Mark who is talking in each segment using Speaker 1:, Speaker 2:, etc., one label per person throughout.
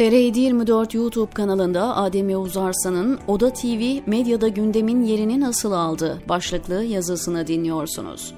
Speaker 1: TR724 YouTube kanalında Adem Yavuz Arslan'ın Oda TV medyada gündemin yerini nasıl aldı başlıklı yazısını dinliyorsunuz.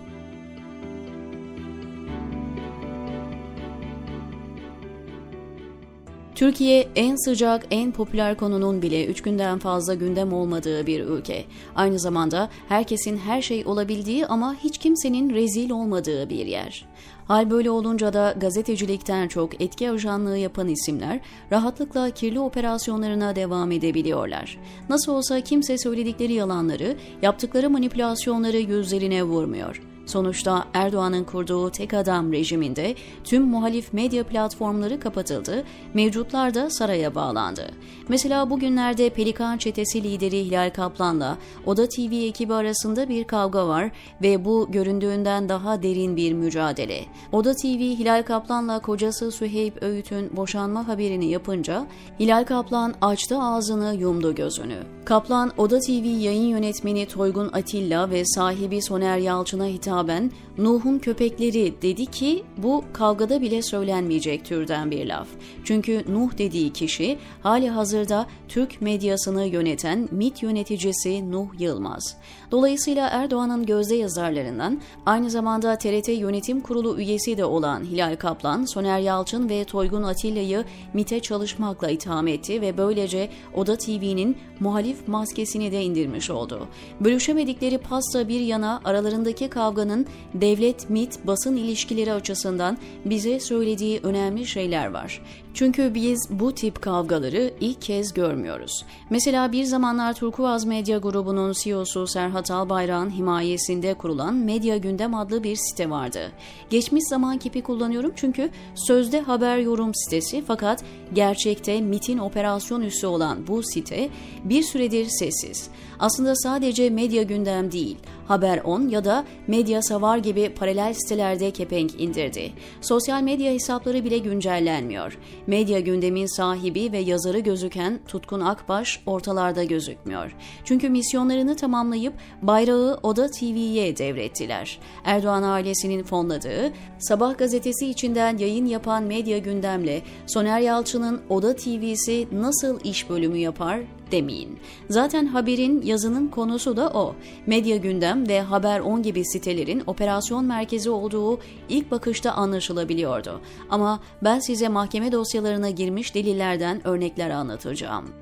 Speaker 1: Türkiye en sıcak, en popüler konunun bile 3 günden fazla gündem olmadığı bir ülke. Aynı zamanda herkesin her şey olabildiği ama hiç kimsenin rezil olmadığı bir yer. Hal böyle olunca da gazetecilikten çok etki ajanlığı yapan isimler rahatlıkla kirli operasyonlarına devam edebiliyorlar. Nasıl olsa kimse söyledikleri yalanları, yaptıkları manipülasyonları yüzlerine vurmuyor. Sonuçta Erdoğan'ın kurduğu tek adam rejiminde tüm muhalif medya platformları kapatıldı, mevcutlar da saraya bağlandı. Mesela bugünlerde Pelikan çetesi lideri Hilal Kaplan'la Oda TV ekibi arasında bir kavga var ve bu göründüğünden daha derin bir mücadele. Oda TV Hilal Kaplan'la kocası Süheyb Öğüt'ün boşanma haberini yapınca Hilal Kaplan açtı ağzını yumdu gözünü. Kaplan Oda TV yayın yönetmeni Toygun Atilla ve sahibi Soner Yalçın'a hitaben Nuh'un köpekleri dedi ki bu kavgada bile söylenmeyecek türden bir laf. Çünkü Nuh dediği kişi hali hazırda Türk medyasını yöneten MIT yöneticisi Nuh Yılmaz. Dolayısıyla Erdoğan'ın gözde yazarlarından aynı zamanda TRT Yönetim Kurulu üyesi de olan Hilal Kaplan, Soner Yalçın ve Toygun Atilla'yı MIT'e çalışmakla itham etti ve böylece Oda TV'nin muhalif maskesini de indirmiş oldu. Bölüşemedikleri pasta bir yana aralarındaki kavganın devlet-MIT basın ilişkileri açısından bize söylediği önemli şeyler var. Çünkü biz bu tip kavgaları ilk kez görmüyoruz. Mesela bir zamanlar Turkuaz Medya grubunun CEO'su Serhat Albayrak'ın himayesinde kurulan Medya Gündem adlı bir site vardı. Geçmiş zaman kipi kullanıyorum çünkü sözde haber yorum sitesi fakat gerçekte MIT'in operasyon üssü olan bu site bir süredir sessiz. Aslında sadece medya gündem değil, Haber 10 ya da Medya Savar gibi paralel sitelerde kepenk indirdi. Sosyal medya hesapları bile güncellenmiyor. Medya gündemin sahibi ve yazarı gözüken Tutkun Akbaş ortalarda gözükmüyor. Çünkü misyonlarını tamamlayıp bayrağı Oda TV'ye devrettiler. Erdoğan ailesinin fonladığı, Sabah gazetesi içinden yayın yapan medya gündemle Soner Yalçın'ın Oda TV'si nasıl iş bölümü yapar demeyin. Zaten haberin yazının konusu da o. Medya Gündem ve Haber 10 gibi sitelerin operasyon merkezi olduğu ilk bakışta anlaşılabiliyordu. Ama ben size mahkeme dosyalarına girmiş delillerden örnekler anlatacağım.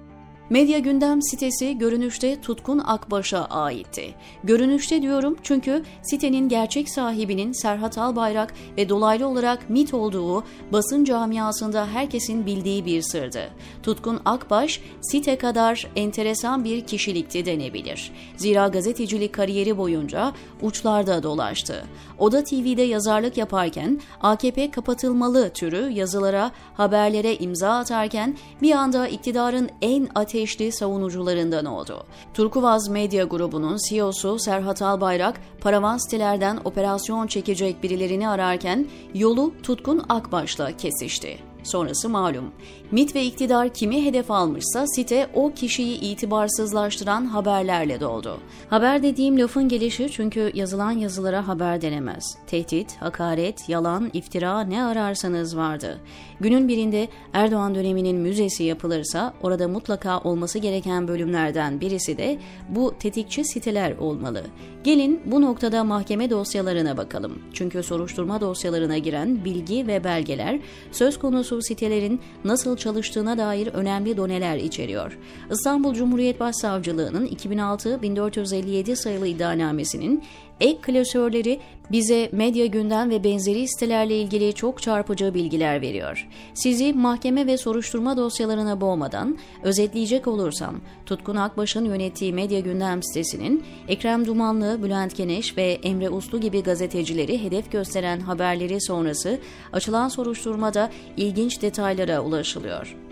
Speaker 1: Medya Gündem sitesi görünüşte Tutkun Akbaş'a aitti. Görünüşte diyorum çünkü sitenin gerçek sahibinin Serhat Albayrak ve dolaylı olarak MIT olduğu basın camiasında herkesin bildiği bir sırdı. Tutkun Akbaş site kadar enteresan bir kişilikti denebilir. Zira gazetecilik kariyeri boyunca uçlarda dolaştı. Oda TV'de yazarlık yaparken AKP kapatılmalı türü yazılara, haberlere imza atarken bir anda iktidarın en ateşli ateşli savunucularından oldu. Turkuvaz Medya Grubu'nun CEO'su Serhat Albayrak, paravan sitelerden operasyon çekecek birilerini ararken yolu Tutkun Akbaş'la kesişti. Sonrası malum. MIT ve iktidar kimi hedef almışsa site o kişiyi itibarsızlaştıran haberlerle doldu. Haber dediğim lafın gelişi çünkü yazılan yazılara haber denemez. Tehdit, hakaret, yalan, iftira ne ararsanız vardı. Günün birinde Erdoğan döneminin müzesi yapılırsa orada mutlaka olması gereken bölümlerden birisi de bu tetikçi siteler olmalı. Gelin bu noktada mahkeme dosyalarına bakalım. Çünkü soruşturma dosyalarına giren bilgi ve belgeler söz konusu sitelerin nasıl çalıştığına dair önemli doneler içeriyor. İstanbul Cumhuriyet Başsavcılığı'nın 2006-1457 sayılı iddianamesinin ek klasörleri bize medya günden ve benzeri sitelerle ilgili çok çarpıcı bilgiler veriyor. Sizi mahkeme ve soruşturma dosyalarına boğmadan özetleyecek olursam, Tutkun Akbaş'ın yönettiği medya gündem sitesinin Ekrem Dumanlı, Bülent Keneş ve Emre Uslu gibi gazetecileri hedef gösteren haberleri sonrası açılan soruşturmada ilginç detaylara ulaşılıyor.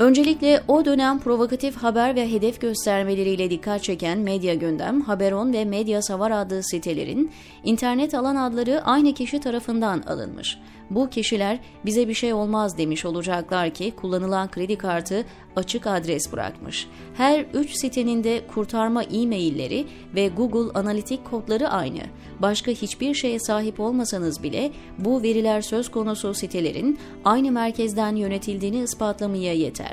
Speaker 1: Öncelikle o dönem provokatif haber ve hedef göstermeleriyle dikkat çeken Medya Gündem, Haberon ve Medya Savar adlı sitelerin internet alan adları aynı kişi tarafından alınmış. Bu kişiler bize bir şey olmaz demiş olacaklar ki kullanılan kredi kartı açık adres bırakmış. Her üç sitenin de kurtarma e-mailleri ve Google analitik kodları aynı. Başka hiçbir şeye sahip olmasanız bile bu veriler söz konusu sitelerin aynı merkezden yönetildiğini ispatlamaya yeter.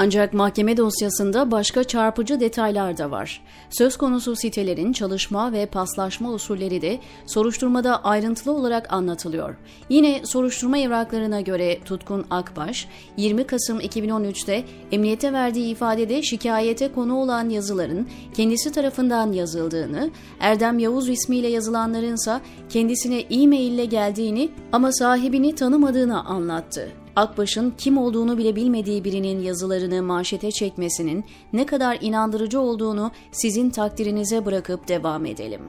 Speaker 1: Ancak mahkeme dosyasında başka çarpıcı detaylar da var. Söz konusu sitelerin çalışma ve paslaşma usulleri de soruşturmada ayrıntılı olarak anlatılıyor. Yine soruşturma evraklarına göre Tutkun Akbaş, 20 Kasım 2013'te emniyete verdiği ifadede şikayete konu olan yazıların kendisi tarafından yazıldığını, Erdem Yavuz ismiyle yazılanlarınsa kendisine e-mail ile geldiğini ama sahibini tanımadığını anlattı. Akbaş'ın kim olduğunu bile bilmediği birinin yazılarını manşete çekmesinin ne kadar inandırıcı olduğunu sizin takdirinize bırakıp devam edelim.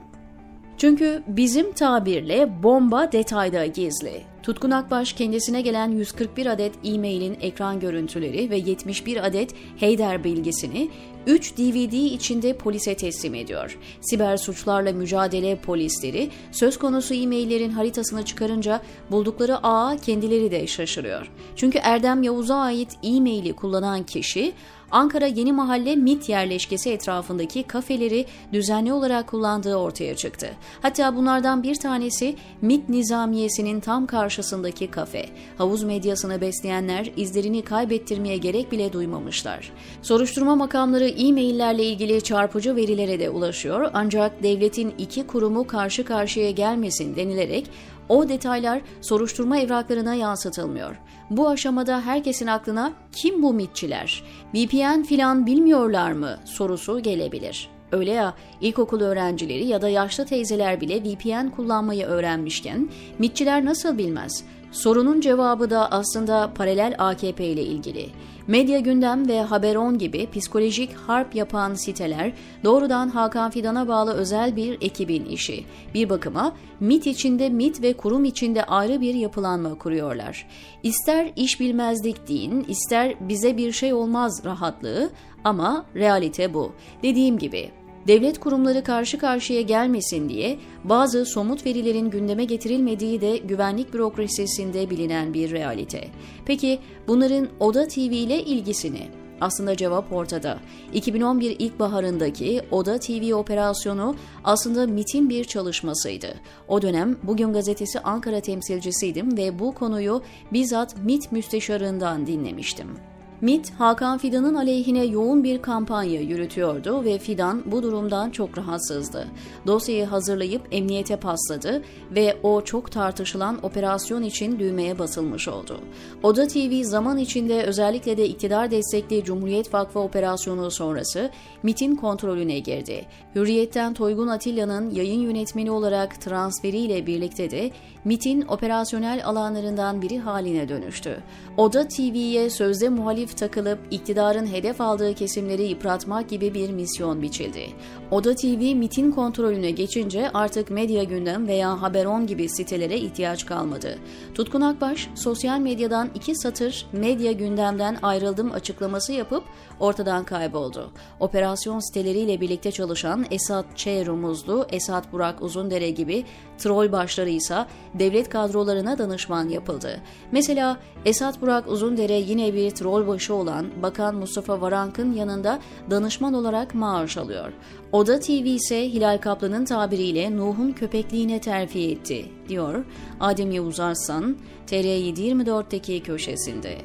Speaker 1: Çünkü bizim tabirle bomba detayda gizli. Tutkun Akbaş kendisine gelen 141 adet e-mailin ekran görüntüleri ve 71 adet Heyder bilgisini 3 DVD içinde polise teslim ediyor. Siber suçlarla mücadele polisleri söz konusu e-maillerin haritasını çıkarınca buldukları ağa kendileri de şaşırıyor. Çünkü Erdem Yavuz'a ait e-maili kullanan kişi Ankara Yeni Mahalle MIT yerleşkesi etrafındaki kafeleri düzenli olarak kullandığı ortaya çıktı. Hatta bunlardan bir tanesi MIT Nizamiyesi'nin tam karşısındaki kafe. Havuz medyasını besleyenler izlerini kaybettirmeye gerek bile duymamışlar. Soruşturma makamları e-maillerle ilgili çarpıcı verilere de ulaşıyor ancak devletin iki kurumu karşı karşıya gelmesin denilerek o detaylar soruşturma evraklarına yansıtılmıyor. Bu aşamada herkesin aklına kim bu mitçiler, VPN filan bilmiyorlar mı sorusu gelebilir. Öyle ya ilkokul öğrencileri ya da yaşlı teyzeler bile VPN kullanmayı öğrenmişken mitçiler nasıl bilmez? Sorunun cevabı da aslında paralel AKP ile ilgili. Medya Gündem ve Haberon gibi psikolojik harp yapan siteler doğrudan Hakan Fidan'a bağlı özel bir ekibin işi. Bir bakıma MIT içinde MIT ve kurum içinde ayrı bir yapılanma kuruyorlar. İster iş bilmezlik deyin, ister bize bir şey olmaz rahatlığı ama realite bu. Dediğim gibi devlet kurumları karşı karşıya gelmesin diye bazı somut verilerin gündeme getirilmediği de güvenlik bürokrasisinde bilinen bir realite. Peki bunların Oda TV ile ilgisini? Aslında cevap ortada. 2011 ilkbaharındaki Oda TV operasyonu aslında MIT'in bir çalışmasıydı. O dönem Bugün Gazetesi Ankara temsilcisiydim ve bu konuyu bizzat MIT müsteşarından dinlemiştim. MIT, Hakan Fidan'ın aleyhine yoğun bir kampanya yürütüyordu ve Fidan bu durumdan çok rahatsızdı. Dosyayı hazırlayıp emniyete pasladı ve o çok tartışılan operasyon için düğmeye basılmış oldu. Oda TV zaman içinde özellikle de iktidar destekli Cumhuriyet Vakfı operasyonu sonrası MIT'in kontrolüne girdi. Hürriyet'ten Toygun Atilla'nın yayın yönetmeni olarak transferiyle birlikte de MIT'in operasyonel alanlarından biri haline dönüştü. Oda TV'ye sözde muhalif takılıp iktidarın hedef aldığı kesimleri yıpratmak gibi bir misyon biçildi. Oda TV MIT'in kontrolüne geçince artık medya gündem veya Haberon gibi sitelere ihtiyaç kalmadı. Tutkun Akbaş sosyal medyadan iki satır medya gündemden ayrıldım açıklaması yapıp ortadan kayboldu. Operasyon siteleriyle birlikte çalışan Esat Ç. Rumuzlu, Esat Burak Uzundere gibi troll başları ise devlet kadrolarına danışman yapıldı. Mesela Esat Burak Uzundere yine bir troll başı olan Bakan Mustafa Varank'ın yanında danışman olarak maaş alıyor. Oda TV ise Hilal Kaplan'ın tabiriyle Nuh'un köpekliğine terfi etti, diyor Adem Yavuz Arslan, TR724'teki köşesinde.